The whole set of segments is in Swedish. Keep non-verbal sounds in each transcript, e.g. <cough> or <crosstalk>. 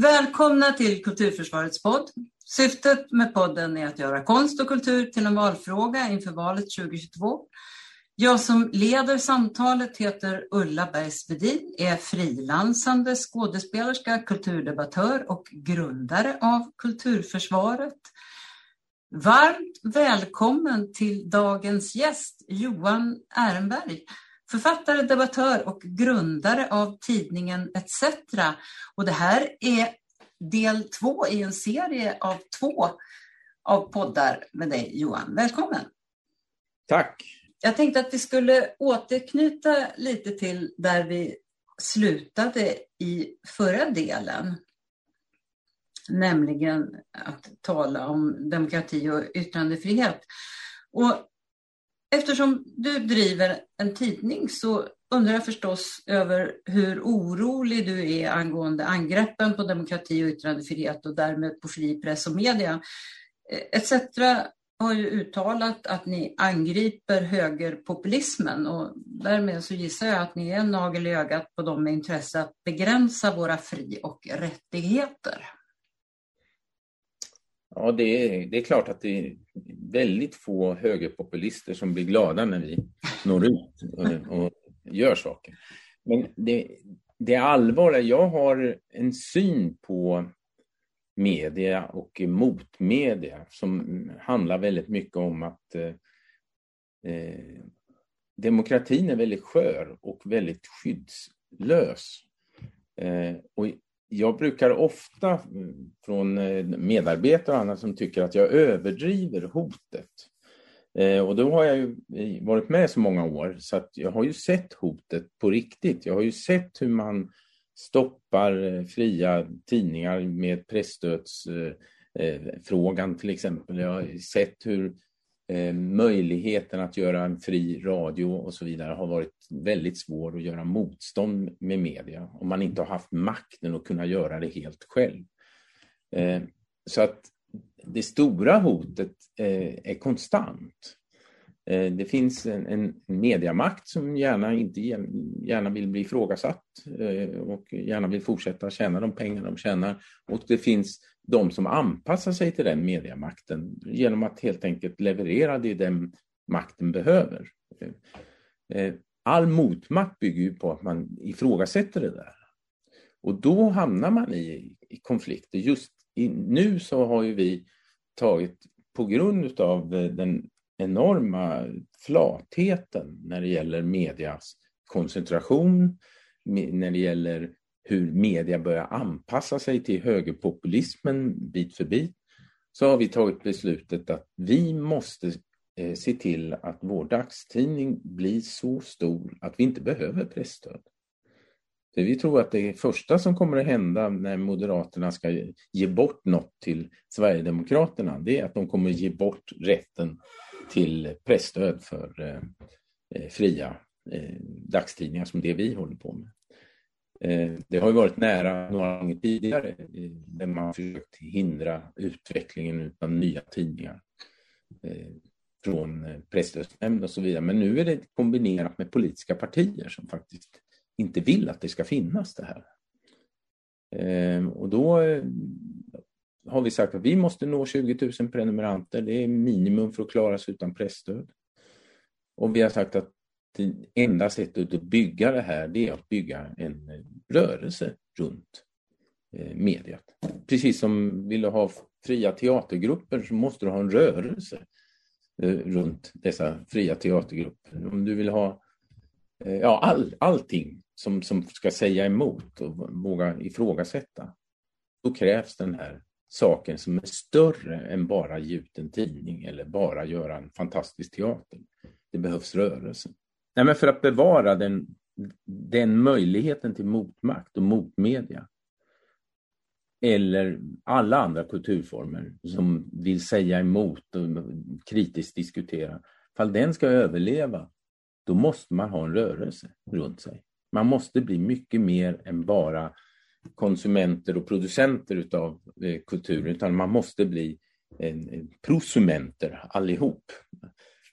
Välkomna till Kulturförsvarets podd. Syftet med podden är att göra konst och kultur till en valfråga inför valet 2022. Jag som leder samtalet heter Ulla Bergsvedin, är frilansande skådespelerska, kulturdebattör och grundare av Kulturförsvaret. Varmt välkommen till dagens gäst Johan Ehrenberg, författare, debattör och grundare av tidningen ETC. Och det här är del två i en serie av två av poddar med dig Johan. Välkommen! Tack! Jag tänkte att vi skulle återknyta lite till där vi slutade i förra delen. Nämligen att tala om demokrati och yttrandefrihet. Och Eftersom du driver en tidning så undrar jag förstås över hur orolig du är angående angreppen på demokrati och yttrandefrihet och därmed på fri press och media. Eh, ETC har ju uttalat att ni angriper högerpopulismen och därmed så gissar jag att ni är en nagel i ögat på dem med intresse att begränsa våra fri och rättigheter. Ja, det är, det är klart att det är väldigt få högerpopulister som blir glada när vi når ut och, och gör saker. Men det, det allvarliga, jag har en syn på media och motmedia som handlar väldigt mycket om att eh, demokratin är väldigt skör och väldigt skyddslös. Eh, och jag brukar ofta mm, från eh, medarbetare och andra som tycker att jag överdriver hotet. Eh, och då har jag ju eh, varit med så många år så att jag har ju sett hotet på riktigt. Jag har ju sett hur man stoppar fria tidningar med pressstödsfrågan till exempel. Jag har sett hur Eh, möjligheten att göra en fri radio och så vidare har varit väldigt svår att göra motstånd med media om man inte har haft makten att kunna göra det helt själv. Eh, så att det stora hotet eh, är konstant. Det finns en, en mediamakt som gärna, inte, gärna vill bli ifrågasatt och gärna vill fortsätta tjäna de pengar de tjänar. Och det finns de som anpassar sig till den mediamakten genom att helt enkelt leverera det den makten behöver. Eh, all motmakt bygger ju på att man ifrågasätter det där. Och då hamnar man i, i konflikter. Just i, nu så har ju vi tagit, på grund av eh, den enorma flatheten när det gäller medias koncentration, när det gäller hur media börjar anpassa sig till högerpopulismen bit för bit, så har vi tagit beslutet att vi måste eh, se till att vår dagstidning blir så stor att vi inte behöver pressstöd. För vi tror att det första som kommer att hända när Moderaterna ska ge bort något till Sverigedemokraterna, det är att de kommer att ge bort rätten till pressstöd för eh, eh fria eh, dagstidningar som det vi håller på med. Eh, det har ju varit nära några gånger tidigare eh, där man försökt hindra utvecklingen av nya tidningar eh, från presstödsnämnd presstödsnämnden och så vidare. Men nu är det kombinerat med politiska partier som faktiskt inte vill att det ska finnas det här. Ehm, och då har vi sagt att vi måste nå 20 000 prenumeranter. Det är minimum för att klara sig utan pressstöd. Och vi har sagt att det enda sättet att bygga det här det är att bygga en rörelse runt eh, mediet. Precis som vill du ha fria teatergrupper så måste du ha en rörelse eh, runt dessa fria teatergrupper. Om du vill ha eh, ja, all, allting som, som ska säga emot och våga ifrågasätta, då krävs den här saken som är större än bara ge ut en tidning eller bara göra en fantastisk teater. Det behövs rörelse. Nej, men för att bevara den, den möjligheten till motmakt och motmedia eller alla andra kulturformer som vill säga emot och kritiskt diskutera. Fall den ska överleva, då måste man ha en rörelse runt sig. Man måste bli mycket mer än bara konsumenter och producenter utav eh, kultur, utan man måste bli en, en prosumenter allihop.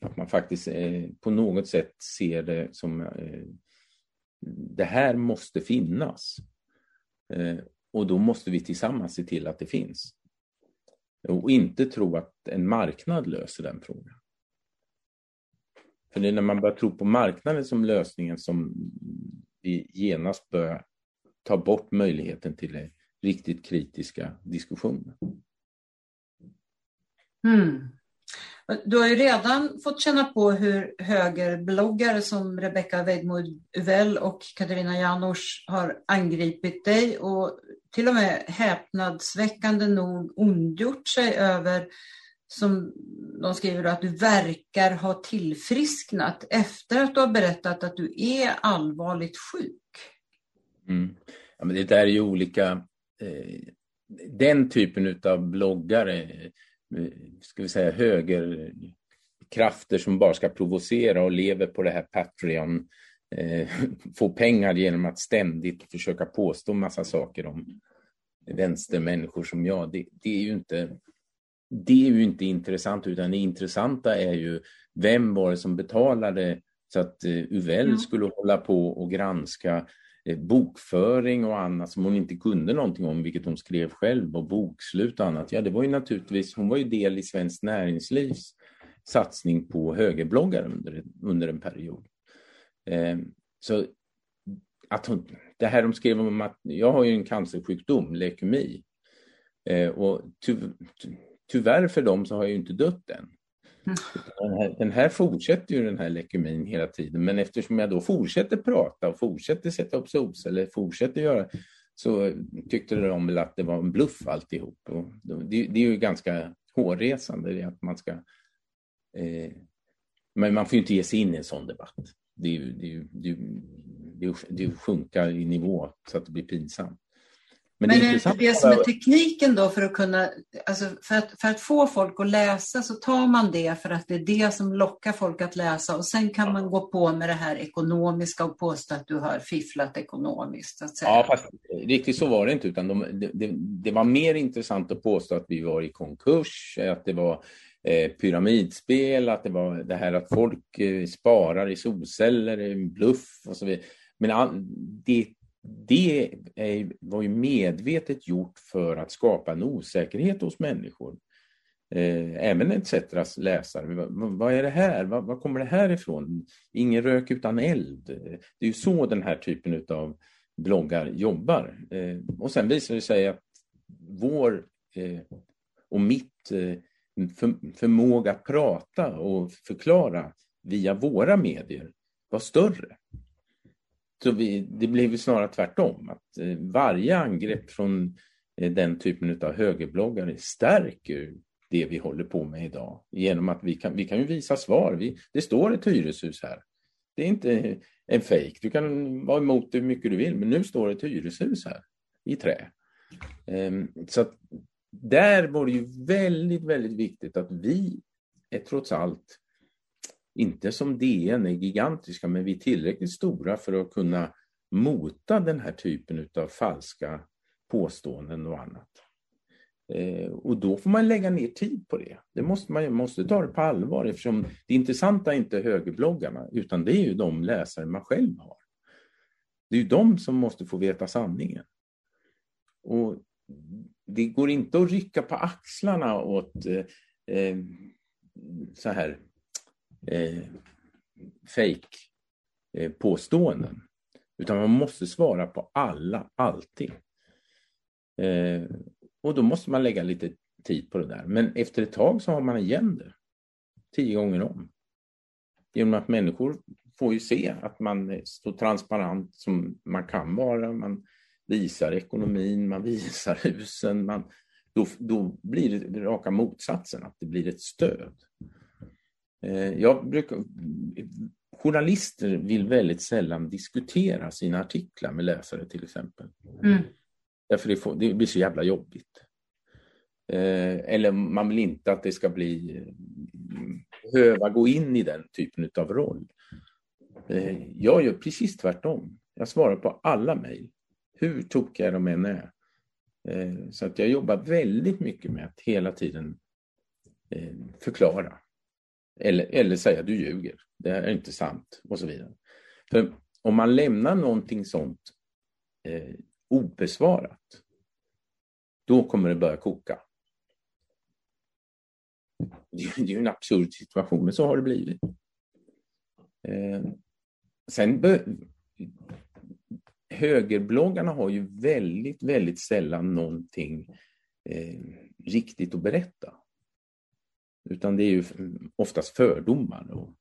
Att man faktiskt eh, på något sätt ser det som eh, det här måste finnas. Eh, och då måste vi tillsammans se till att det finns. Och inte tro att en marknad löser den frågan. För det är när man börjar tro på marknaden som lösningen som vi genast börjar ta bort möjligheten till riktigt kritiska diskussioner. Mm. Du har ju redan fått känna på hur högerbloggare som Rebecca Weidmo Uvell och Katarina Janouch har angripit dig och till och med häpnadsväckande nog ondgjort sig över, som de skriver, att du verkar ha tillfrisknat efter att du har berättat att du är allvarligt sjuk. Mm. Ja, men det där är ju olika. Eh, den typen av bloggare ska vi säga, högerkrafter som bara ska provocera och lever på det här Patreon, eh, <laughs> få pengar genom att ständigt försöka påstå massa saker om vänstermänniskor som jag. Det, det, är ju inte, det är ju inte intressant, utan det intressanta är ju vem var det som betalade så att eh, Uvell mm. skulle hålla på och granska Eh, Eh, bokföring och annat som hon inte kunde någonting om, vilket hon skrev själv, och bokslut och annat. Ja, det var ju naturligtvis, hon var ju del i Svenskt Näringslivs satsning på högerbloggare under, under en period. Eh, så att hon, det här de skrev om att jag har ju en cancersjukdom, leukemi, eh, och ty, tyvärr för dem så har jag ju inte dött än. Den här, den här, fortsätter ju den här leukemin hela tiden, men eftersom jag då fortsätter prata och fortsätter sätta upp solceller, fortsätter göra så tyckte de väl att det var en bluff alltihop. Och det, det är ju ganska hårresande att man ska... Eh, men man får ju inte ge sig in i en sån debatt. Det är ju, det är ju, det är ju, det är ju sjunka i nivå så att det blir pinsamt. Men, Men det, är det som är tekniken då för att kunna, alltså för att, för att få folk att läsa så tar man det för att det är det som lockar folk att läsa och sen kan man gå på med det här ekonomiska och påstå att du har fifflat ekonomiskt. Att säga. Ja, fast riktigt så var det inte utan de, det, det, var mer intressant att påstå att vi var i konkurs, att det var eh, pyramidspel, att det var det här att folk eh, sparar i solceller, en bluff och så vidare. Men det det är, var ju medvetet gjort för att skapa en osäkerhet hos människor. Eh, även ETCetras läsare. Vad, vad, är det här? Vad, vad, kommer det här ifrån? Ingen rök utan eld. Det är ju så den här typen av bloggar jobbar. Eh, och sen visar det sig att vår eh, och mitt eh, för, förmåga att prata och förklara via våra medier var större. Så vi, det blev snarare tvärtom, att eh, varje angrepp från eh, den typen av högerbloggare stärker det vi håller på med idag. Genom att vi kan, vi kan ju visa svar. Vi, det står ett hyreshus här. Det är inte en fejk. Du kan vara emot det hur mycket du vill, men nu står ett hyreshus här i trä. Ehm, så att där var det ju väldigt, väldigt viktigt att vi är trots allt inte som DN är gigantiska, men vi är tillräckligt stora för att kunna mota den här typen av falska påståenden och annat. Eh, och då får man lägga ner tid på det. det måste man måste ta det på allvar eftersom det intressanta är inte högerbloggarna utan det är ju de läsare man själv har. Det är ju de som måste få veta sanningen. Och det går inte att rycka på axlarna åt eh, eh så här eh, fake eh, påståenden. Utan man måste svara på alla, alltid. Eh, och då måste man lägga lite tid på det där. Men efter ett tag så har man igen det. Tio gånger om. Genom att människor får ju se att man är så transparent som man kan vara. Man visar ekonomin, man visar husen. Man, då, då blir det raka motsatsen, att det blir ett stöd. Eh, jag brukar, journalister vill väldigt sällan diskutera sina artiklar med läsare till exempel. Mm. Därför det, får, det blir så jävla jobbigt. Eh, eller man vill inte att det ska bli behöva gå in i den typen av roll. Eh, jag gör precis tvärtom. Jag svarar på alla mejl, hur tokiga de än är. Så att jag jobbar väldigt mycket med att hela tiden förklara. Eller, eller säga du ljuger, det är inte sant och så vidare. För om man lämnar någonting sånt eh, obesvarat, då kommer det börja koka. Det är ju en absurd situation, men så har det blivit. Eh, sen högerbloggarna har ju väldigt, väldigt sällan någonting eh, riktigt att berätta. Utan det är ju oftast fördomar och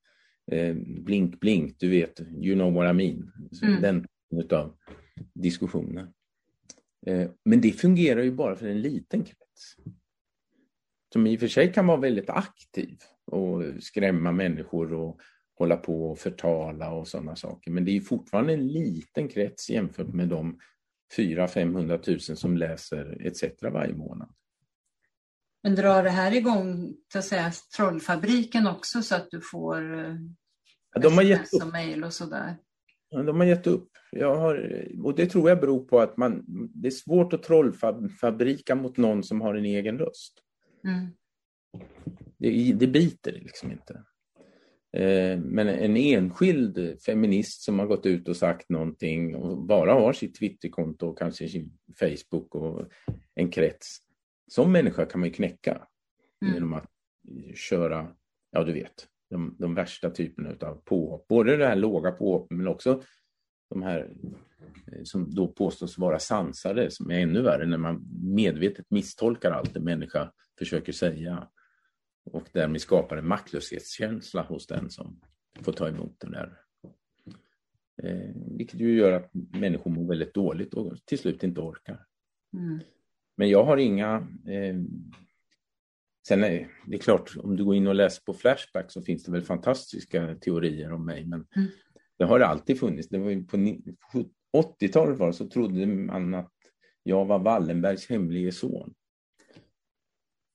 eh, blink, blink, du vet, you know what I mean. Mm. Den av diskussioner. Eh, men det fungerar ju bara för en liten krets. Som i och för sig kan vara väldigt aktiv och skrämma människor och hålla på och förtala och sådana saker. Men det är fortfarande en liten krets jämfört med de 400 000 som läser ETC varje månad. Men drar det här igång så att säga, trollfabriken också så att du får ja, de har gett upp. och mejl och sådär? Ja, de har gett upp. Jag har, och det tror jag beror på att man, det är svårt att trollfabrika mot någon som har en egen röst. Mm. Det, det biter liksom inte. Eh, men en enskild feminist som har gått ut och sagt någonting och bara har sitt Twitterkonto och kanske sin Facebook och en krets. Som människa kan man ju knäcka mm. genom att köra, ja du vet, de, de värsta typerna av påhopp. Både det här låga påhoppet men också de här eh, som då påstås vara sansade, som är ännu värre när man medvetet misstolkar allt en människa försöker säga och därmed skapar en maktlöshetskänsla hos den som får ta emot den där. Eh, vilket ju gör att människor mår väldigt dåligt och till slut inte orkar. Mm. Men jag har inga... Eh, sen är det är klart, om du går in och läser på Flashback så finns det väl fantastiska teorier om mig, men mm. det har det alltid funnits. Det var på 80-talet var så trodde man att jag var Wallenbergs hemlige son.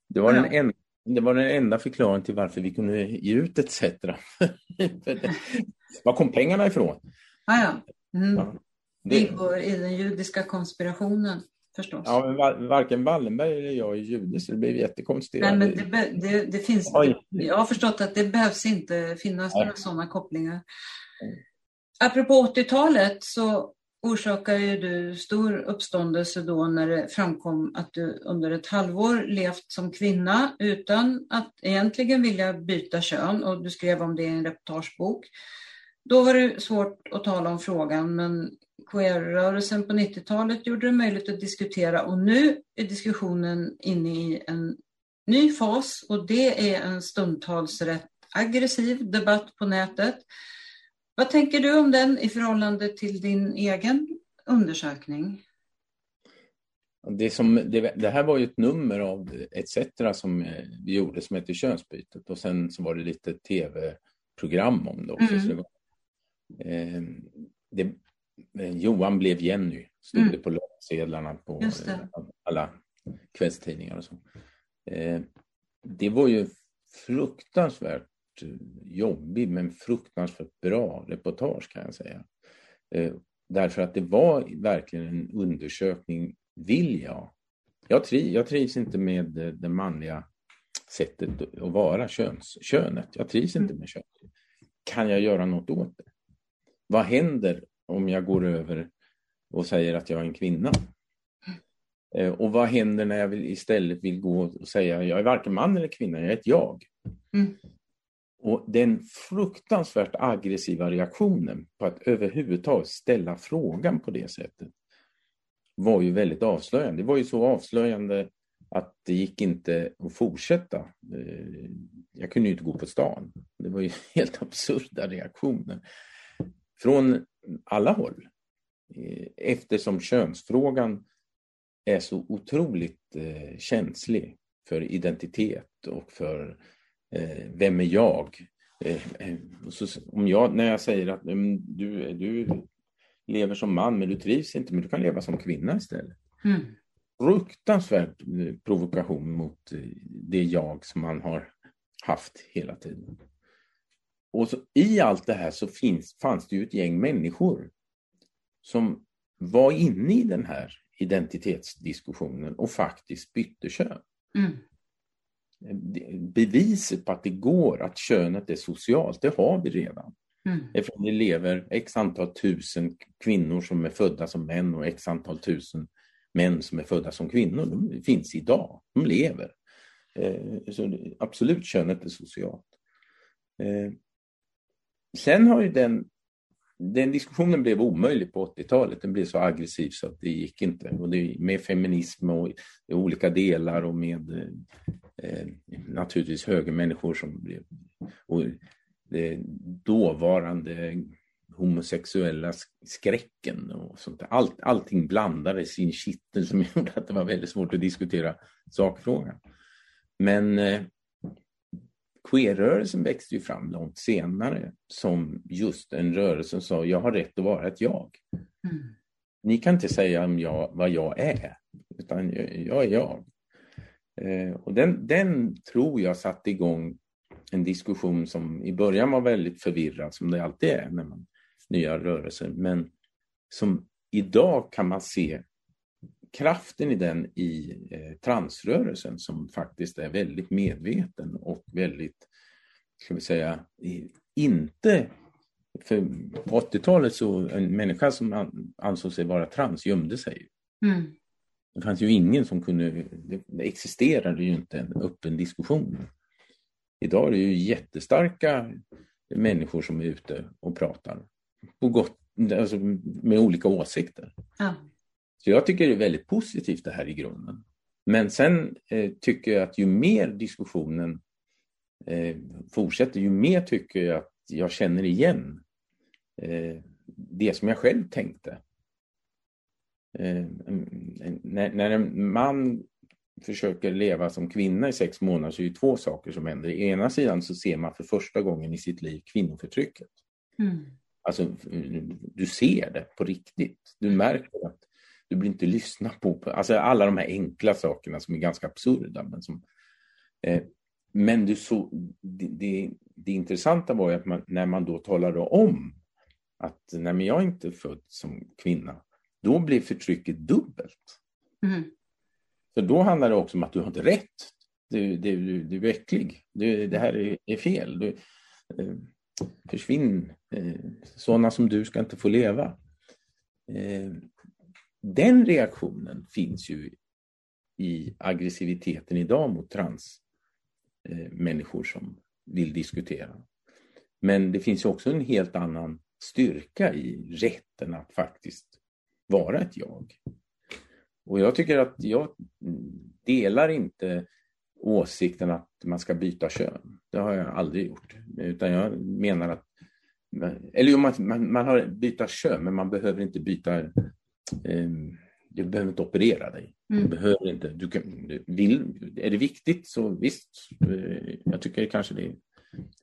Det var, ja. den, enda, det var den enda förklaringen till varför vi kunde ge ut etc. <laughs> Var kom pengarna ifrån? Ah, ja. Mm. ja. Det ingår i den judiska konspirationen förstås. Ja, men varken Wallenberg eller jag är jude så det blir jättekonstigt. Nej, men det, det, det finns, jag har förstått att det behövs inte finnas Nej. några sådana kopplingar. Mm. Apropå 80-talet så orsakade ju du stor uppståndelse då när det framkom att du under ett halvår levt som kvinna utan att egentligen vilja byta kön och du skrev om det i en reportagebok. Då var det svårt att tala om frågan men queer-rörelsen på 90-talet gjorde det möjligt att diskutera och nu är diskussionen inne i en ny fas och det är en stundtals rätt aggressiv debatt på nätet vad tänker du om den i förhållande till din egen undersökning? Det, som, det, det, här var ju ett nummer av ETC som eh, vi gjorde som hette Könsbytet och sen så var det lite tv-program om det också. Mm. Det var, eh, det, Johan blev Jenny, stod mm. det på löpsedlarna på eh, alla kvällstidningar och så. Eh, det var ju fruktansvärt jobbig men fruktansvärt bra reportage kan jag säga. Eh, därför att det var verkligen en undersökning, vill jag? Jag, tri, jag trivs inte med det manliga sättet att vara, köns, könet. Jag trivs inte med könet. Kan jag göra något åt det? Vad händer om jag går över och säger att jag är en kvinna? Eh, och vad händer när jag vill, istället vill gå och säga jag är varken man eller kvinna, jag är ett jag? Mm. Och den fruktansvärt aggressiva reaktionen på att överhuvudtaget ställa frågan på det sättet var ju väldigt avslöjande. Det var ju så avslöjande att det gick inte att fortsätta. Eh, jag kunde ju inte gå på stan. Det var ju <laughs> helt absurda reaktioner från alla håll. Eh, eftersom könsfrågan är så otroligt eh, känslig för identitet och för eh, vem är jag? Om jag? När jag säger att du, du lever som man men du trivs inte, men du kan leva som kvinna istället. Mm. Fruktansvärd eh, provokation mot det jag som man har haft hela tiden. Och så, i allt det här så finns, fanns det ju ett gäng människor som var inne i den här identitetsdiskussionen och faktiskt bytte kön. Mm beviset på att det går, att könet är socialt, det har vi redan. Mm. Eftersom det lever x antal tusen kvinnor som är födda som män och x antal tusen män som är födda som kvinnor. De finns idag, de lever. Eh, så absolut, könet är socialt. Sen har ju den, den diskussionen blev omöjlig på 80-talet. Den blev så aggressiv så att det gick inte. Och det, med feminism och i olika delar och med eh, naturligtvis högermänniskor som blev... Och det dåvarande homosexuella skräcken och sånt där. Allt, allting blandades i en kittel som <laughs> gjorde att det var väldigt svårt att diskutera sakfrågan. Men eh, queerrörelsen växte ju fram långt senare som just en rörelse som sa jag har rätt att vara ett jag. Mm. Ni kan inte säga om jag, vad jag är, utan jag, jag är jag. Eh, och den, den tror jag satte igång en diskussion som i början var väldigt förvirrad, som det alltid är när man nya rörelser, men som idag kan man se kraften i den i eh, transrörelsen som faktiskt är väldigt medveten och väldigt, ska vi säga, inte för på 80-talet så en människa som ansåg sig vara trans gömde sig. Mm. Det fanns ju ingen som kunde, det existerade ju inte en öppen diskussion. Idag är det ju jättestarka människor som är ute och pratar på gott, alltså med olika åsikter. Ja. Så jag tycker det är väldigt positivt det här i grunden. Men sen eh, tycker jag att ju mer diskussionen eh, fortsätter, ju mer tycker jag att jag känner igen eh, det som jag själv tänkte. Eh, när, när en man försöker leva som kvinna i sex månader så är det två saker som händer. I ena sidan så ser man för första gången i sitt liv kvinnoförtrycket. Mm. Alltså, du ser det på riktigt. Du märker att du blir inte lyssnad på. Alltså alla de här enkla sakerna som är ganska absurda. Men, som, eh, men du så, det, det, det, intressanta var ju att man, när man då talade om att nej, men jag är inte född som kvinna, då blev förtrycket dubbelt. Mm. För då handlar det också om att du har inte rätt. Du, du, du är äcklig. Du, det här är, är fel. Du, eh, försvinn. Eh, sådana som du ska inte få leva. Eh, den reaktionen finns ju i aggressiviteten idag mot transmänniskor eh, som vill diskutera. Men det finns också en helt annan styrka i rätten att faktiskt vara ett jag. Och jag tycker att jag delar inte åsikten att man ska byta kön. Det har jag aldrig gjort. Utan jag menar att, eller jo, man, man, man har byta kön, men man behöver inte byta, du behöver inte operera dig. Mm. Du behöver inte, du, kan, du vill, är det viktigt så visst, eh, jag tycker kanske det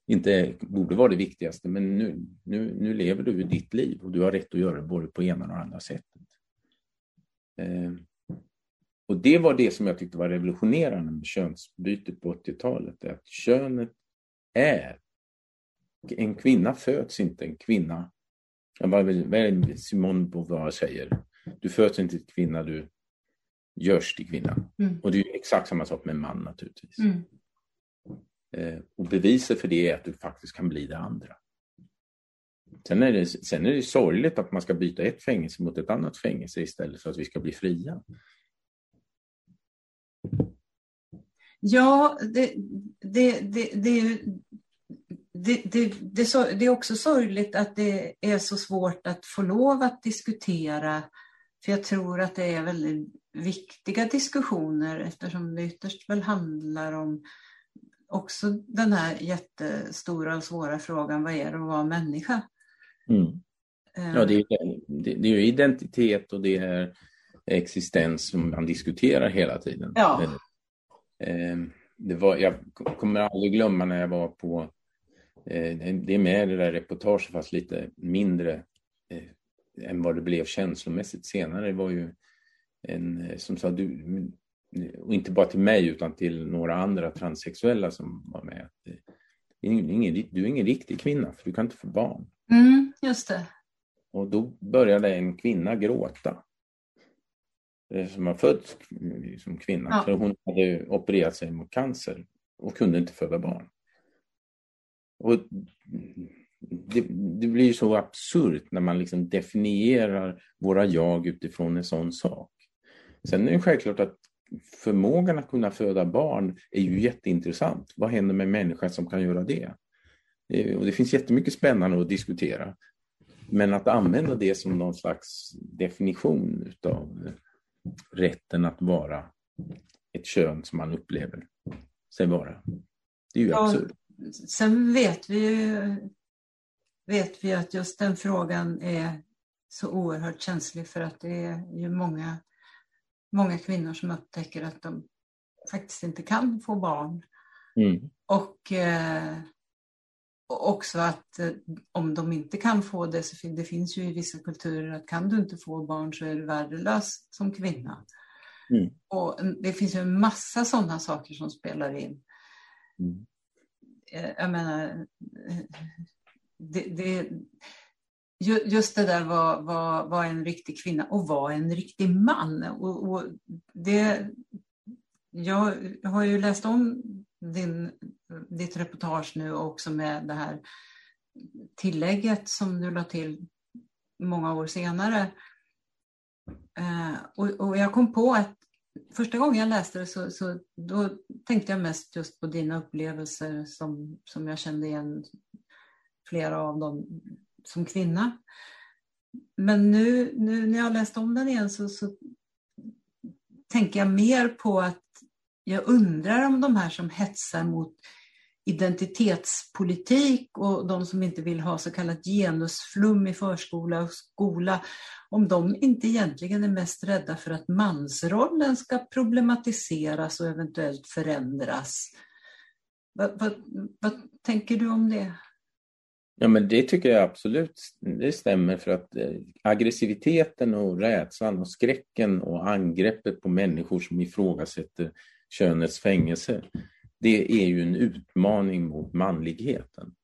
inte borde vara det viktigaste, men nu, nu, nu lever du ditt liv och du har rätt att göra det både på ena och andra sättet. Eh, och det var det som jag tyckte var revolutionerande med könsbytet på 80-talet. Att könet är... En kvinna föds inte en kvinna. Vad Simone Beauvoir säger? Du föds inte till kvinna, du görs till kvinna. Mm. Och det är exakt samma sak med man naturligtvis. Mm. Eh, och beviset för det är att du faktiskt kan bli det andra. Sen är, det, sen är det sorgligt att man ska byta ett fängelse mot ett annat fängelse istället för att vi ska bli fria. Ja, det, det, det, det, det, det, det, är också sorgligt att det är så svårt att få lov att diskutera. För jag tror att det är väldigt viktiga diskussioner eftersom det ytterst väl handlar om också den här jättestora och svåra frågan, vad är det att vara människa? Mm. Ja, det är, det, det är identitet och det är existens som man diskuterar hela tiden. Ja. Eh, det var, jag kommer aldrig glömma när jag var på, eh, det är med i det där reportaget fast lite mindre eh, än vad det blev känslomässigt senare. Var ju en som sa, du, och inte bara till mig utan till några andra transsexuella som var med. Du är ingen, du är ingen riktig kvinna för du kan inte få barn. Mm, just det. Och då började en kvinna gråta. Eh, som har fötts som kvinna. Ja. För hon hade opererat sig mot cancer och kunde inte föda barn. Och det, det blir så absurt när man liksom definierar våra jag utifrån en sån sak. Sen är det självklart att förmågan att kunna föda barn är ju jätteintressant. Vad händer med människan som kan göra det? Och det finns jättemycket spännande att diskutera. Men att använda det som någon slags definition av rätten att vara ett kön som man upplever sig vara. Det är ju ja, absurt. Sen vet vi ju vet vi att just den frågan är så oerhört känslig för att det är ju många, många kvinnor som upptäcker att de faktiskt inte kan få barn. Mm. Och eh, också att eh, om de inte kan få det, så det finns ju i vissa kulturer att kan du inte få barn så är du värdelös som kvinna. Mm. Och det finns ju en massa sådana saker som spelar in. Mm. Eh, jag menar, det, det, just det där vad, vad, vad en riktig kvinna och vad en riktig man. Och, och det, jag har ju läst om din, ditt reportage nu också med det här tillägget som du la till många år senare. Eh, och, och, jag kom på att första gången jag läste det så, så då tänkte jag mest just på dina upplevelser som, som jag kände igen flera av dem som kvinna. Men nu, nu när jag läst om den igen så, så tänker jag mer på att jag undrar om de här som hetsar mot identitetspolitik och de som inte vill ha så kallat genusflum i förskola och skola, om de inte egentligen är mest rädda för att mansrollen ska problematiseras och eventuellt förändras. Vad, vad, vad tänker du om det? Ja, men det tycker jag absolut det stämmer för att eh, aggressiviteten och rädslan och skräcken och angreppet på människor som ifrågasätter könets fängelse, det är ju en utmaning mot manligheten.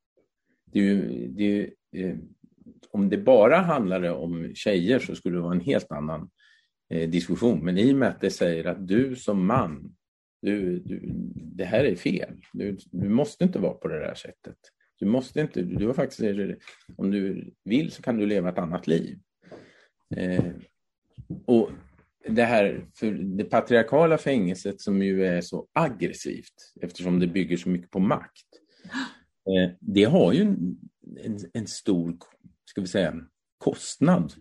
Det är ju, det är, eh, om det bara handlade om tjejer så skulle det vara en helt annan eh, diskussion. Men i och med att det säger att du som man, du, du, det här är fel. Du, du måste inte vara på det där sättet. Du måste inte, du har faktiskt, om du vill så kan du leva ett annat liv. Eh, och det här, för det patriarkala fängelset som ju är så aggressivt eftersom det bygger så mycket på makt. Eh, det har ju en, en, en, stor, ska vi säga, kostnad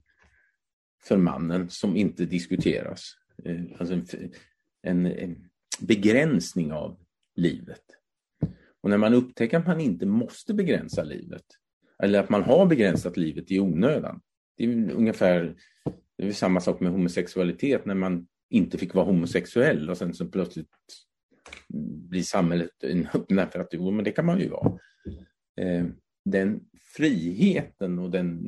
för mannen som inte diskuteras. Eh, alltså en, en begränsning av livet. Och när man upptäcker att man inte måste begränsa livet, eller att man har begränsat livet i onödan. Det är ungefär det är samma sak med homosexualitet, när man inte fick vara homosexuell och sen så plötsligt blir samhället öppna för att jo, men det kan man ju vara. Eh, den friheten och den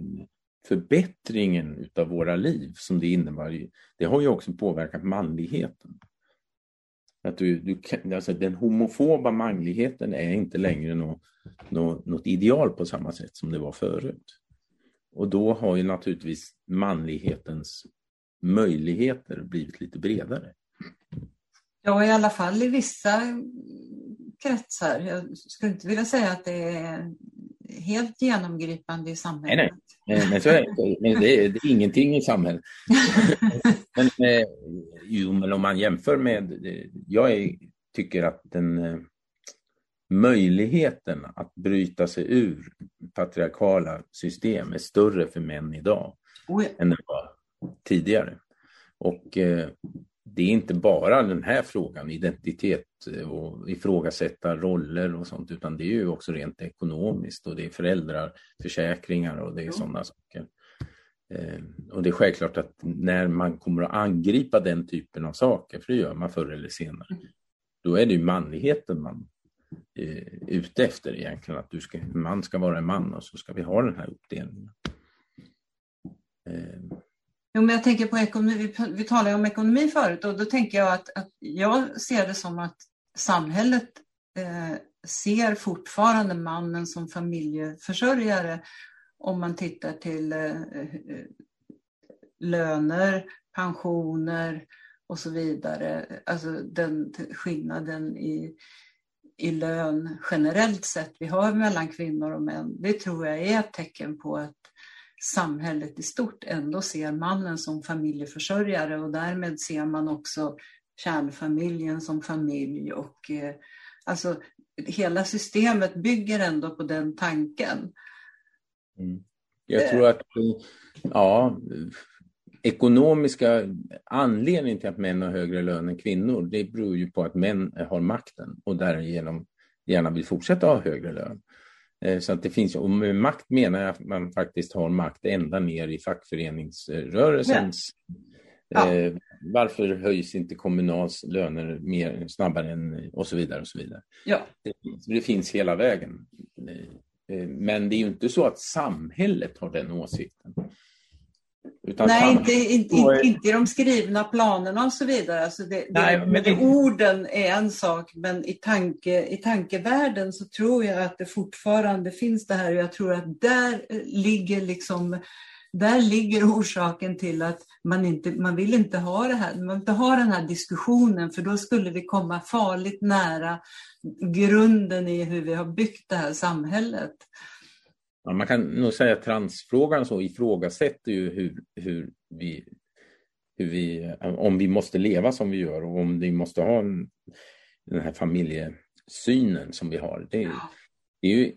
förbättringen utav våra liv som det innebär, det har ju också påverkat manligheten. Att du, du, alltså den homofoba manligheten är inte längre något, något, något ideal på samma sätt som det var förut. Och då har ju naturligtvis manlighetens möjligheter blivit lite bredare. Ja, i alla fall i vissa kretsar. Jag skulle inte vilja säga att det är helt genomgripande i samhället. Nej, nej. men, så är det. men det, är, det är ingenting i samhället. <laughs> men, eh, jo, men om man jämför med... Jag är, tycker att den eh, möjligheten att bryta sig ur patriarkala system är större för män idag oh ja. än det var tidigare. Och eh, det är inte bara den här frågan, identitet och ifrågasätta roller och sånt, utan det är ju också rent ekonomiskt och det är föräldraförsäkringar och det är sådana saker. Eh, och det är självklart att när man kommer att angripa den typen av saker, för det gör man förr eller senare, mm. då är det ju manligheten man är ute efter egentligen, att du ska, man ska vara en man och så ska vi ha den här uppdelningen. Eh, Jo, men jag tänker på ekonomi, vi talade om ekonomi förut och då tänker jag att, att jag ser det som att samhället eh, ser fortfarande mannen som familjeförsörjare om man tittar till eh, eh, löner, pensioner och så vidare. Alltså den skillnaden i, i lön generellt sett vi har mellan kvinnor och män, det tror jag är ett tecken på att samhället i stort ändå ser mannen som familjeförsörjare och därmed ser man också kärnfamiljen som familj och eh, alltså hela systemet bygger ändå på den tanken. Mm. Jag tror att ja, ekonomiska anledningen till att män har högre lön än kvinnor, det beror ju på att män har makten och därigenom gärna vill fortsätta ha högre lön. Eh, så att det finns, och med makt menar jag att man faktiskt har makt ända ner i fackföreningsrörelsens ja. Eh, varför höjs inte Kommunals löner mer snabbare än och så vidare och så vidare. Ja. Det, det finns hela vägen. Eh, men det är ju inte så att samhället har den åsikten. Utan Nej, inte, inte, är... inte i de skrivna planerna och så vidare. Alltså det, Nej, det, men det... Orden är en sak, men i, tanke, i tankevärlden så tror jag att det fortfarande finns det här. Och jag tror att där ligger liksom där ligger orsaken till att man inte man vill inte ha det här. Man vill inte ha den här diskussionen för då skulle vi komma farligt nära grunden i hur vi har byggt det här samhället. Ja, man kan nog säga att transfrågan så ifrågasätter ju hur, hur vi, hur vi, om vi måste leva som vi gör och om vi måste ha en, den här familjesynen som vi har. Det, det, är ju,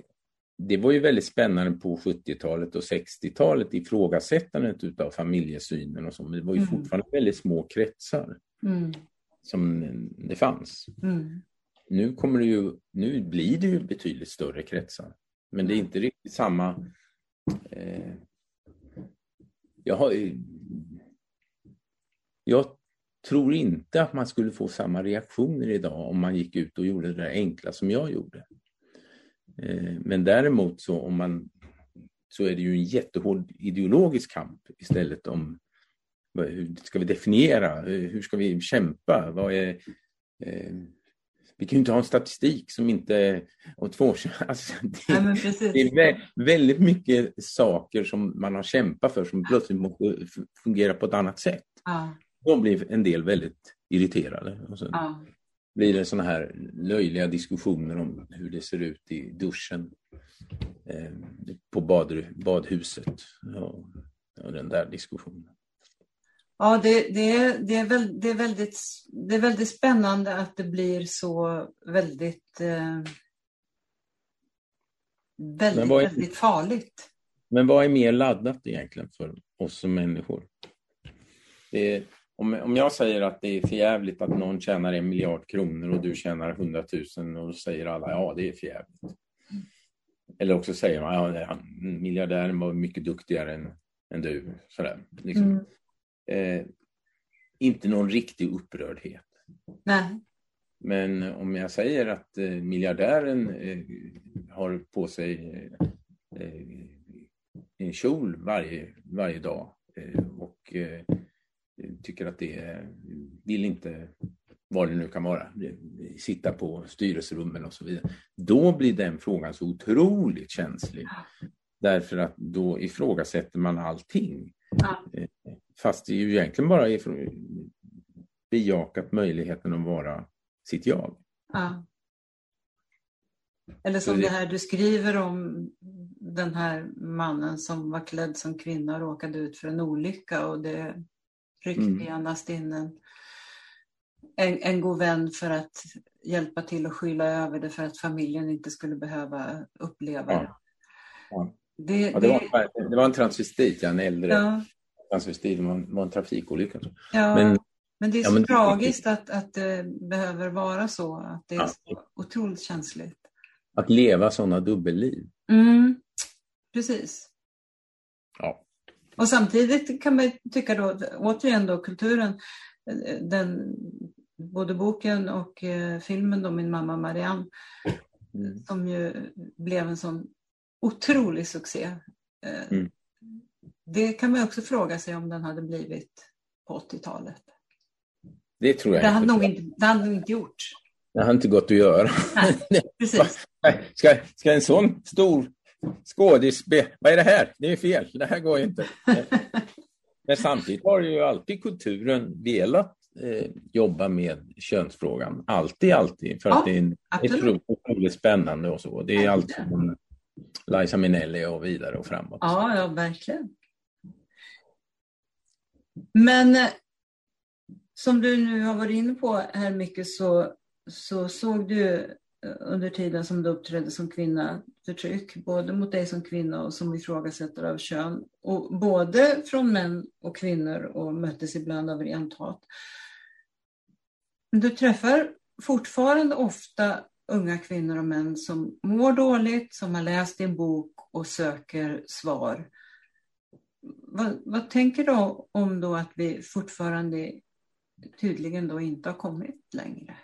det var ju väldigt spännande på 70-talet och 60-talet ifrågasättandet utav familjesynen och så, men det var ju mm. fortfarande väldigt små kretsar mm. som det fanns. Mm. Nu, kommer det ju, nu blir det ju betydligt större kretsar. Men det är inte riktigt samma... Eh, jag, har, jag tror inte att man skulle få samma reaktioner idag om man gick ut och gjorde det där enkla som jag gjorde. Eh, men däremot så om man så är det ju en jättehård ideologisk kamp istället om hur ska vi definiera, hur ska vi kämpa, vad är eh, vi kan ju inte ha en statistik som inte... Och två, <laughs> alltså, det, ja, det, är väldigt mycket saker som man har kämpat för som plötsligt måste fungera på ett annat sätt. Ja. Då blir en del väldigt irriterade. Och så ja. Blir det sådana här löjliga diskussioner om hur det ser ut i duschen eh, på bad, badhuset. Ja, den där diskussionen. Ja, det, det, det, är väl, det, är väldigt, det är väldigt spännande att det blir så väldigt, eh, väldigt, är, väldigt farligt. Men vad är mer laddat egentligen för oss som människor? Är, om, om jag säger att det är förjävligt att någon tjänar en miljard kronor och du tjänar hundratusen och då säger alla ja, det är förjävligt. Eller också säger man ja, miljardären var mycket duktigare än, än du. Sådär, liksom. Mm eh, inte någon riktig upprördhet. Nej. Men om jag säger att eh, miljardären eh, har på sig eh, en kjol varje, varje dag eh, och eh, tycker att det är, vill inte, vad det nu kan vara, sitta på styrelserummen och så vidare. Då blir den frågan så otroligt känslig. Därför att då ifrågasätter man allting. Ja. Eh, fast det är ju egentligen bara bejakat möjligheten att vara sitt jag. Ja. Eller som det... det här du skriver om den här mannen som var klädd som kvinna och råkade ut för en olycka och det ryckte mm. genast in en, en, en god vän för att hjälpa till att skyla över det för att familjen inte skulle behöva uppleva det. Ja. Det, ja, det, var, det var en transvestit, en äldre ja. transvestit, det var en trafikolycka. Ja, men, men det är så ja, men, tragiskt att, att det behöver vara så, att det är så otroligt känsligt. Att leva sådana dubbelliv. Mm, precis. Ja. Och samtidigt kan man tycka då, återigen då, kulturen, den, både boken och eh, filmen då, Min mamma Marianne, mm. som ju blev en sån otrolig succé. Eh, mm. Det kan man också fråga sig om den hade blivit på 80-talet. Det tror jag det. Hade nog inte. Det hade nog inte gjort. Det har inte gått att göra. Nej, precis. <laughs> ska, ska en sån stor skådis. Vad är det här? Det är fel. Det här går inte. <laughs> Men samtidigt har ju alltid kulturen velat eh, jobba med könsfrågan. Alltid, alltid. För ja, att det är, otroligt spännande och så. Det är alltid Liza Minnelli och vidare och framåt. Ja, ja verkligen. Men eh, som du nu har varit inne på här mycket så, så såg du under tiden som du uppträdde som kvinna förtryck, både mot dig som kvinna och som ifrågasättare av kön. Och både från män och kvinnor och möttes ibland av rent hat. Du träffar fortfarande ofta unga kvinnor och män som mår dåligt, som har läst din bok och söker svar. Vad, vad tänker du om då att vi fortfarande tydligen då inte har kommit längre?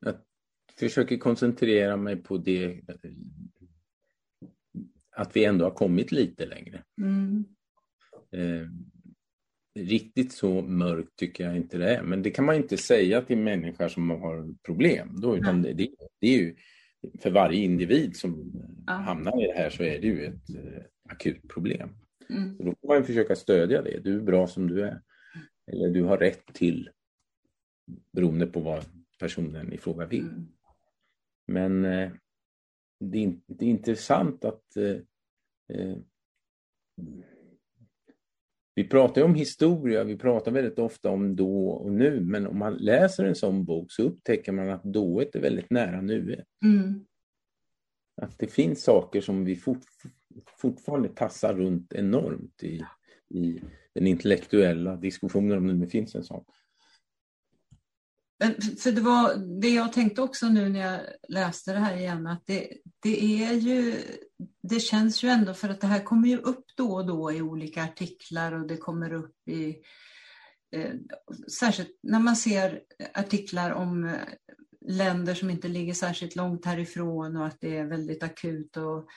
Jag försöker koncentrera mig på det att vi ändå har kommit lite längre. Mm. Eh, riktigt så mörkt tycker jag inte det är, men det kan man inte säga till människor som har problem. Då, utan det, det, det, är ju, för varje individ som ja. hamnar i det här så är det ju ett eh, akut problem. Mm. Då får man försöka stödja det. Du är bra som du är. Eller du har rätt till beroende på vad personen i fråga vill. Mm. Men eh, det, är, det, är, intressant att eh, eh, vi pratar om historia, vi pratar väldigt ofta om då och nu, men om man läser en sån bok så upptäcker man att dået är väldigt nära nuet. Mm. Att det finns saker som vi fort, fortfarande tassar runt enormt i, i den intellektuella diskussionen, om det nu finns en sån. Men, för det var det jag tänkte också nu när jag läste det här igen, att det, det är ju, det känns ju ändå för att det här kommer ju upp då och då i olika artiklar och det kommer upp i, eh, särskilt när man ser artiklar om eh, länder som inte ligger särskilt långt härifrån och att det är väldigt akut och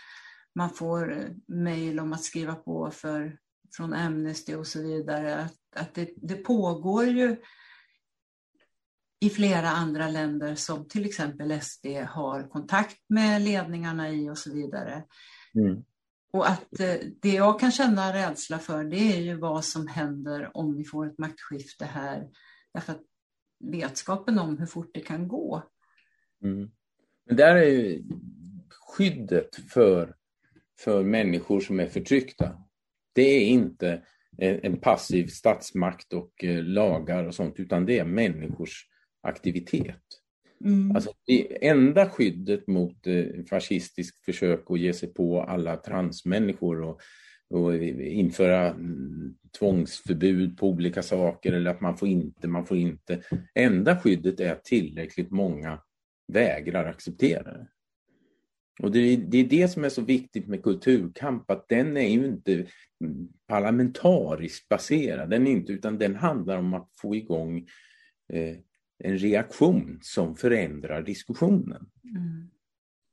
man får eh, mejl om att skriva på för, från Amnesty och så vidare. Att, att det, det pågår ju i flera andra länder som till exempel SD har kontakt med ledningarna i och så vidare. Mm. Och att eh, det jag kan känna rädsla för det är ju vad som händer om vi får ett maktskifte här. Därför att vetskapen om hur fort det kan gå. Mm. Men där är ju skyddet för, för människor som är förtryckta. Det är inte en passiv statsmakt och eh, lagar och sånt, utan det är människors aktivitet. Mm. Alltså, det enda skyddet mot eh, fascistiskt försök att ge sig på alla transmänniskor och, och införa mm, tvångsförbud på olika saker eller att man får inte, man får inte. Enda skyddet är att tillräckligt många vägrar acceptera det. Och det är, det är det som är så viktigt med kulturkamp, att den är ju inte mm, parlamentariskt baserad, den inte, utan den handlar om att få igång eh, en reaktion som förändrar diskussionen. Mm.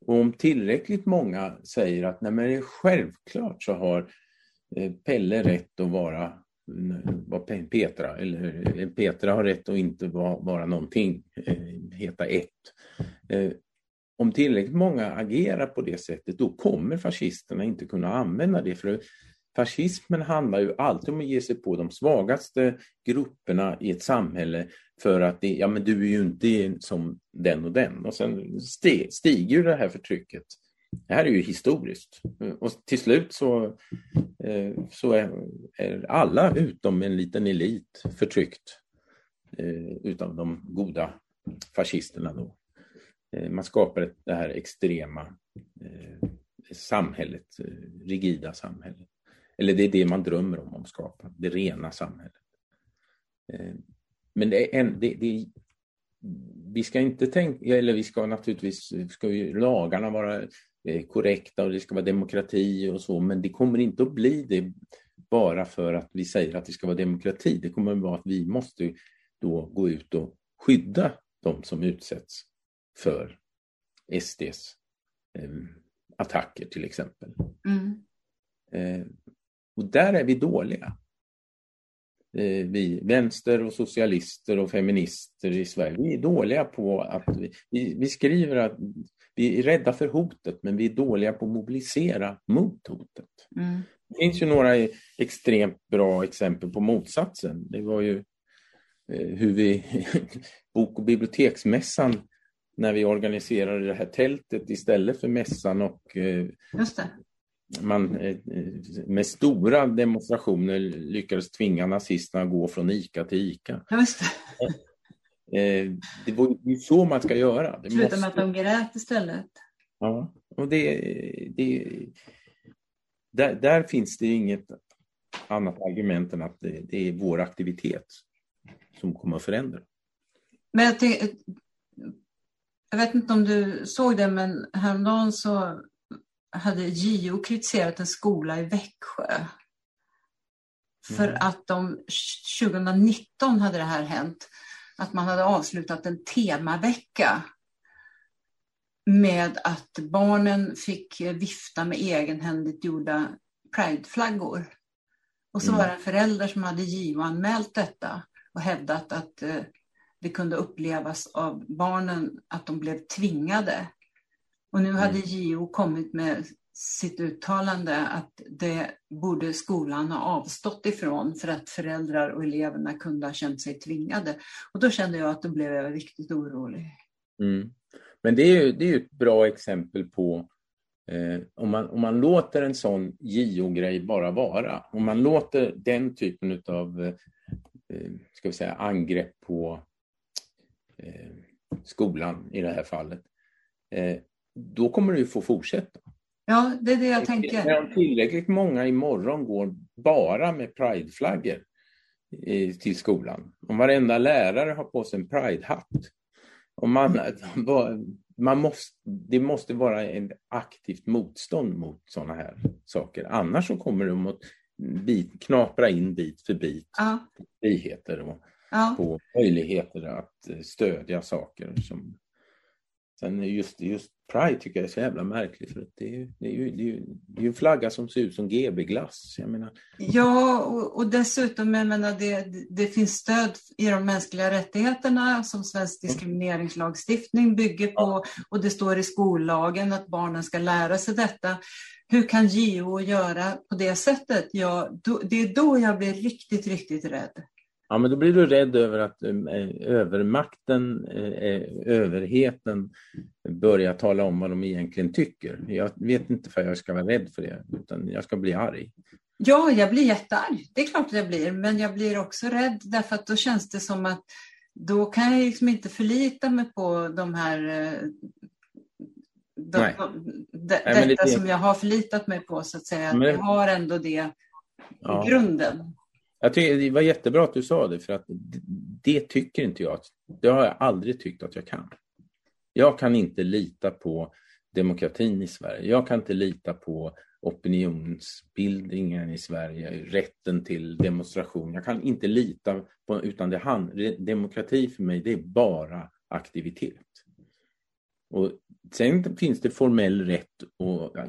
Och om tillräckligt många säger att nej men självklart så har eh, Pelle rätt att vara, vara Petra, eller eh, Petra har rätt att inte vara, vara någonting, eh, heta ett. Om tillräckligt många agerar på det sättet, då kommer fascisterna inte kunna använda det. För fascismen handlar ju alltid om att ge sig på de svagaste grupperna i ett samhälle för att det, ja men du är ju inte som den och den. Och sen stiger ju det här förtrycket. Det här är ju historiskt. Och till slut så, eh, så är, är alla utom en liten elit förtryckt eh, utav de goda fascisterna. Då. Eh, man skapar det här extrema samhället, rigida samhället. Eller det är det man drömmer om att skapa, det rena samhället. Men det är en, det, det, vi ska inte tänka, eller vi ska naturligtvis, ska ju lagarna vara eh, korrekta och det ska vara demokrati och så, men det kommer inte att bli det bara för att vi säger att det ska vara demokrati. Det kommer att vara att vi måste då gå ut och skydda de som utsätts för SDs eh, attacker till exempel. Mm. Eh, och där är vi dåliga. Eh, vi vänster och socialister och feminister i Sverige, vi är dåliga på att vi, vi, skriver att vi är rädda för hotet men vi är dåliga på att mobilisera mot hotet. Mm. Det finns ju några extremt bra exempel på motsatsen. Det var ju eh, hur vi, <laughs> bok och biblioteksmässan när vi organiserade det här tältet istället för mässan och eh. Man eh, med stora demonstrationer lyckades tvinga nazisterna att gå från ICA till ICA. Just det. <laughs> Eh, det var ju så man ska göra. Det Sluta med att de grät istället. Ja, och det, det, där, där finns det inget annat argument än att det, det är vår aktivitet som kommer att förändra. Men jag, jag vet inte om du såg det, men häromdagen så hade JO kritiserat en skola i Växjö. För mm. att de 2019 hade det här hänt, att man hade avslutat en temavecka med att barnen fick vifta med egenhändigt gjorda prideflaggor. Och så mm. var det en förälder som hade JO-anmält detta och hävdat att eh, det kunde upplevas av barnen att de blev tvingade. Och nu hade mm. JO kommit med sitt uttalande att det borde skolan ha avstått ifrån för att föräldrar och eleverna kunde ha känt sig tvingade. Och då kände jag att då blev jag riktigt orolig. Mm. Men det är ju det är ett bra exempel på eh, om, man, om man låter en sån JO-grej bara vara, om man låter den typen av eh, ska vi säga, angrepp på eh, skolan i det här fallet, eh, då kommer ju få fortsätta. Ja, det är det jag tänker. Om tillräckligt många imorgon går bara med prideflaggor till skolan, om varenda lärare har på sig en pridehatt, om man, <laughs> man måste, det måste vara ett aktivt motstånd mot sådana här saker. Annars så kommer de att bit, knapra in bit för bit ja. friheter och ja. på möjligheter att stödja saker. Som, sen just, just Pride tycker jag är så jävla märkligt för det är, det är ju, det är ju, det är en flagga som ser ut som GB-glass. Jag menar. Ja, och, och dessutom, jag menar, det, det finns stöd i de mänskliga rättigheterna som svensk diskrimineringslagstiftning bygger på och det står i skollagen att barnen ska lära sig detta. Hur kan JO göra på det sättet? Ja, då, det är då jag blir riktigt, riktigt rädd. Ja, men då blir du rädd över att äh, övermakten, äh, överheten börjar tala om vad de egentligen tycker. Jag vet inte för jag ska vara rädd för det, utan jag ska bli arg. Ja, jag blir jättearg. Det är klart att jag blir, men jag blir också rädd därför att då känns det som att då kan jag liksom inte förlita mig på de här de, Nej. De, Nej, detta det... som jag har förlitat mig på så att säga. Men... Jag har ändå det ja. i grunden. Jag tycker det var jättebra att du sa det, för att det tycker inte jag. Det har jag aldrig tyckt att jag kan. Jag kan inte lita på demokratin i Sverige. Jag kan inte lita på opinionsbildningen i Sverige, rätten till demonstration. Jag kan inte lita på, utan det hand, demokrati för mig, det är bara aktivitet. Och sen finns det formell rätt att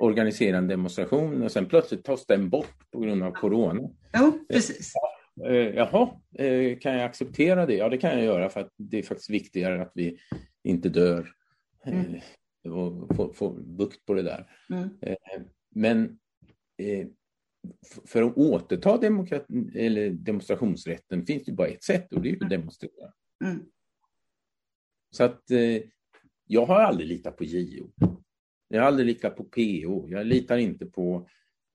organisera en demonstration och sen plötsligt tas den bort på grund av corona. Jo, precis. Eh, jaha, eh, kan jag acceptera det? Ja, det kan jag göra för att det är faktiskt viktigare att vi inte dör eh, mm. och får, får bukt på det där. Mm. Men för att återta eller demonstrationsrätten finns det bara ett sätt och det är att mm. demonstrera. Mm. Så att jag har aldrig litat på JO. Jag har aldrig litat på PO. Jag litar inte på...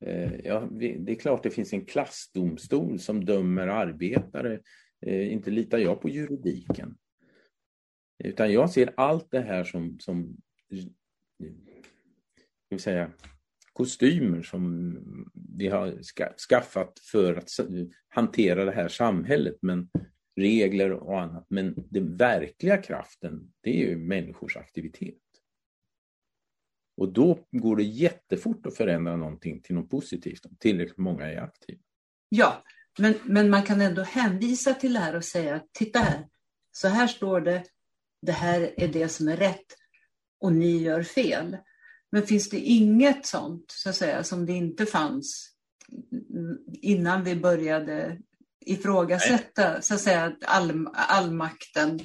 Eh, ja, det är klart det finns en klassdomstol som dömer arbetare. Eh, inte litar jag på juridiken. Utan jag ser allt det här som, som ska säga, kostymer som vi har skaffat för att hantera det här samhället. Men regler och annat. Men den verkliga kraften, det är ju människors aktivitet. Och då går det jättefort att förändra någonting till något positivt om tillräckligt många är aktiva. Ja, men, men man kan ändå hänvisa till det här och säga titta här, så här står det, det här är det som är rätt och ni gör fel. Men finns det inget sånt, så att säga, som det inte fanns innan vi började ifrågasätta så att säga, all, allmakten,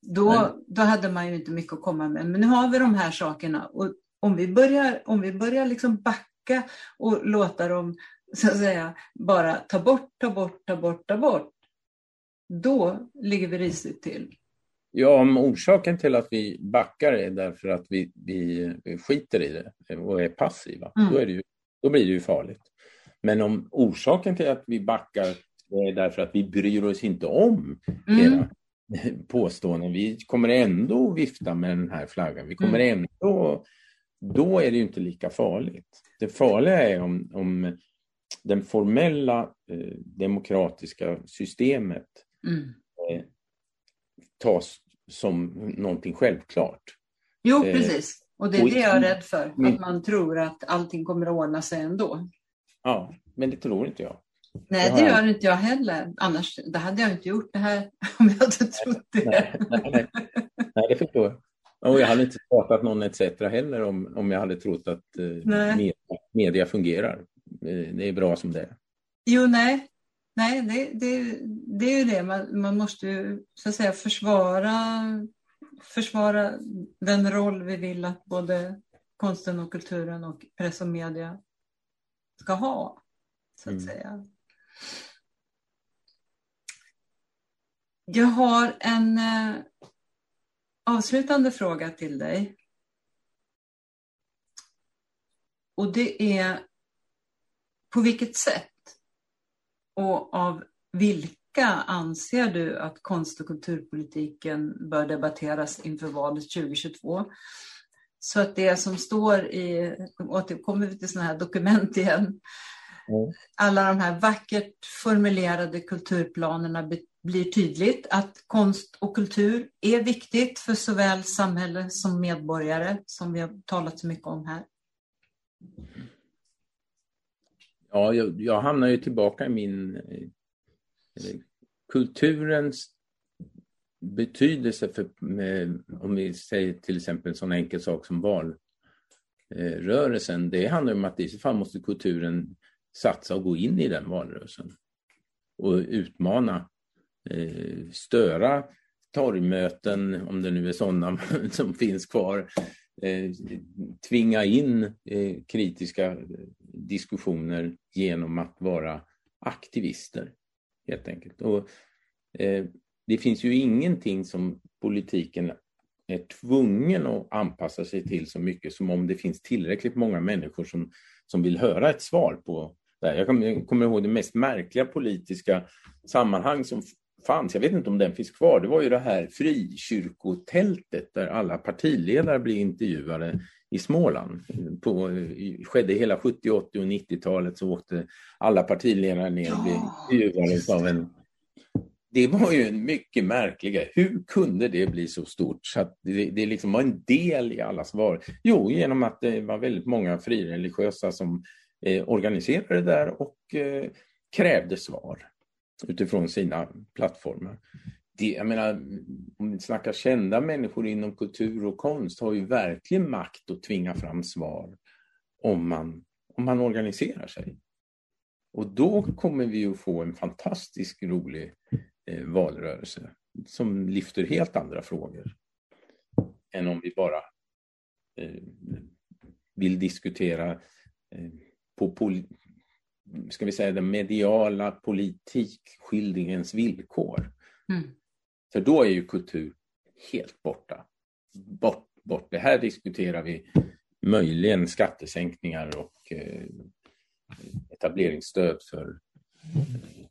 då, då hade man ju inte mycket att komma med. Men nu har vi de här sakerna och om vi börjar, om vi börjar liksom backa och låta dem så att säga bara ta bort, ta bort, ta bort, ta bort, då ligger vi risigt till. Ja, om orsaken till att vi backar är därför att vi, vi skiter i det och är passiva, mm. då, är det ju, då blir det ju farligt. Men om orsaken till att vi backar är därför att vi bryr oss inte om mm. era påståenden, vi kommer ändå vifta med den här flaggan, vi kommer mm. ändå, då är det ju inte lika farligt. Det farliga är om, om den formella eh, demokratiska systemet mm. eh, tas som någonting självklart. Jo, eh, precis. Och det är det jag är rädd för, att man tror att allting kommer att ordna sig ändå. Ja, men det tror inte jag. Nej, det gör inte jag heller. Annars det hade jag inte gjort det här <laughs> om jag hade trott det. Nej, nej, nej. nej det förstår jag. Och jag hade inte startat någon ETC heller om, om jag hade trott att eh, media, media, fungerar. Eh, det är bra som det är. Jo, nej. Nej, det, det, det är ju det. Man, man måste ju så att säga försvara, försvara den roll vi vill att både konsten och kulturen och press och media ska ha. Så att mm. säga. Jag har en eh, avslutande fråga till dig. Och det är på vilket sätt och av vilka anser du att konst och kulturpolitiken bör debatteras inför valet 2022? Så att det som står i, återkommer vi till sådana här dokument igen, mm. alla de här vackert formulerade kulturplanerna blir tydligt att konst och kultur är viktigt för såväl samhälle som medborgare, som vi har talat så mycket om här. Ja, jag, jag hamnar ju tillbaka i min eh, kulturens betydelse för, med, om vi säger till exempel en sån enkel sak som valrörelsen, eh, det handlar om att i så fall måste kulturen satsa och gå in i den valrörelsen och utmana, Eh, störa torgmöten, om det nu är sådana <laughs> som finns kvar, eh, tvinga in eh, kritiska diskussioner genom att vara aktivister, helt enkelt. Och, det finns ju ingenting som politiken är tvungen att anpassa sig till så mycket som om det finns tillräckligt många människor som, som vill höra ett svar på det här. Jag kommer, kommer ihåg det mest märkliga politiska sammanhang som fanns, jag vet inte om den finns kvar, det var ju det här frikyrkotältet där alla partiledare blev intervjuade i Småland. På, skedde hela 70, 80 och 90-talet så åkte alla partiledare ner och blev intervjuade av en det var ju en mycket märkliga. Hur kunde det bli så stort så det, det liksom var en del i allas svar? Jo, genom att det var väldigt många frireligiösa som eh, organiserade det där och eh, krävde svar utifrån sina plattformar. Det, jag menar, om vi snackar kända människor inom kultur och konst har ju verkligen makt att tvinga fram svar om man, om man organiserar sig. Och då kommer vi att få en fantastiskt rolig eh, valrörelse som lyfter helt andra frågor än om vi bara eh, vill diskutera eh, på pol ska vi säga den mediala politikskildringens villkor. Mm. För då är ju kultur helt borta. Bort, bort. Det här diskuterar vi möjligen skattesänkningar och eh, etableringsstöd för eh,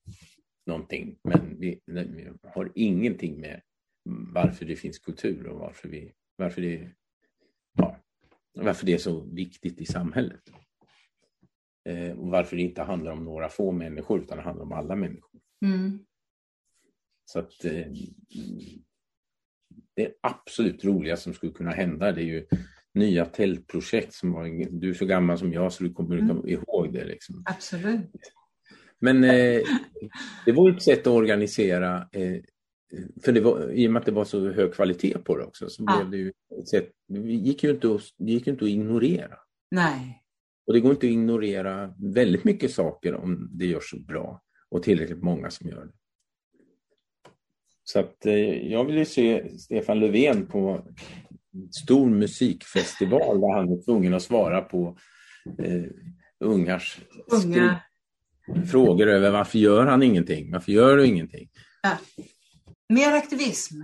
någonting. Men vi, vi, har ingenting med varför det finns kultur och varför, vi, varför, det, ja, varför det är så viktigt i samhället. Eh, och varför det inte handlar om några få människor utan det handlar om alla människor. Mm. Så att eh, det absolut roligaste som skulle kunna hända det är ju nya tältprojekt som var, du är så gammal som jag så du kommer mm. ihåg det. Liksom. Absolut. Men eh, det var ett sätt att organisera, eh, för det var, i och med att det var så hög kvalitet på det också, så ja. blev det ju ett sätt, det gick ju inte att, det gick inte att ignorera. Nej. Och det går inte att ignorera väldigt mycket saker om det görs bra och tillräckligt många som gör det. Så att eh, jag vill ju se Stefan Löfven på stor musikfestival där han är tvungen att svara på eh, ungars Unga. frågor över varför gör han ingenting? Varför gör du ingenting? Ja. Mer aktivism.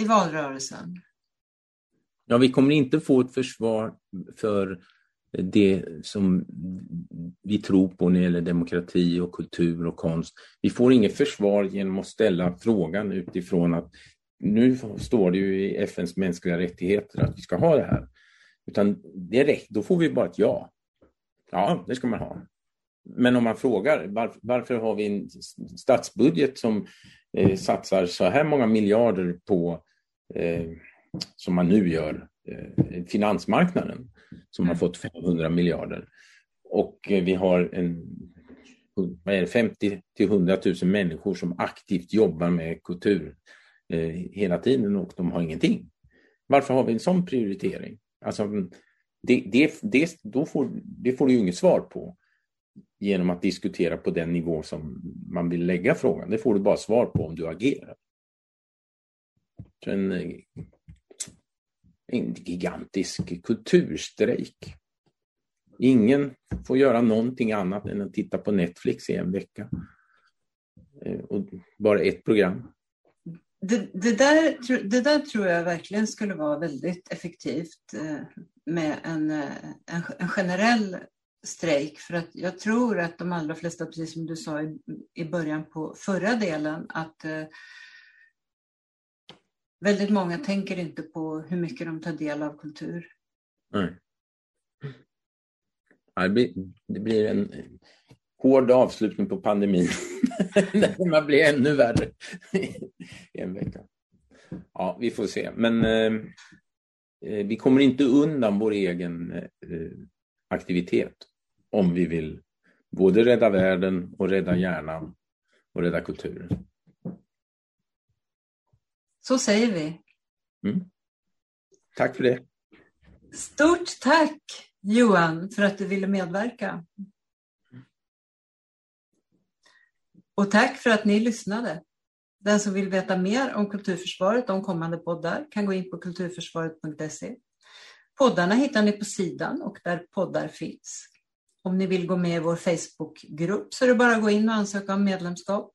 i valrörelsen? Ja, vi kommer inte få ett försvar för det som vi tror på när det gäller demokrati och kultur och konst. Vi får inget försvar genom att ställa frågan utifrån att nu står det ju i FNs mänskliga rättigheter att vi ska ha det här. Utan direkt, då får vi bara ett ja. Ja, det ska man ha. Men om man frågar varför, varför har vi en statsbudget som eh, satsar så här många miljarder på, eh, som man nu gör, finansmarknaden som har mm. fått 500 miljarder. Och eh, vi har en, vad är det, 50 till 100 000 människor som aktivt jobbar med kultur eh, hela tiden och de har ingenting. Varför har vi en sån prioritering? Alltså, det, det, det, då får, det får du ju inget svar på genom att diskutera på den nivå som man vill lägga frågan. Det får du bara svar på om du agerar. Så en, en gigantisk kulturstrejk. Ingen får göra någonting annat än att titta på Netflix i en vecka. Eh, och bara ett program. Det, det, där, det där tror jag verkligen skulle vara väldigt effektivt eh, med en, eh, en, en generell strejk. För att jag tror att de allra flesta, precis som du sa i, i början på förra delen, att eh, väldigt många tänker inte på hur mycket de tar del av kultur. Nej. Det blir, det blir en hård avslutning på pandemin. <laughs> det kommer bli ännu värre i en vecka. Ja, vi får se. Men eh, eh, vi kommer inte undan vår egen eh, aktivitet om vi vill både rädda världen och rädda hjärnan och rädda kulturen. Så säger vi. Mm. Tack för det. Stort tack Johan för att du ville medverka. Och tack för att ni lyssnade. Den som vill veta mer om Kulturförsvaret och om kommande poddar kan gå in på kulturförsvaret.se. Poddarna hittar ni på sidan och där poddar finns. Om ni vill gå med i vår Facebookgrupp så är det bara att gå in och ansöka om medlemskap.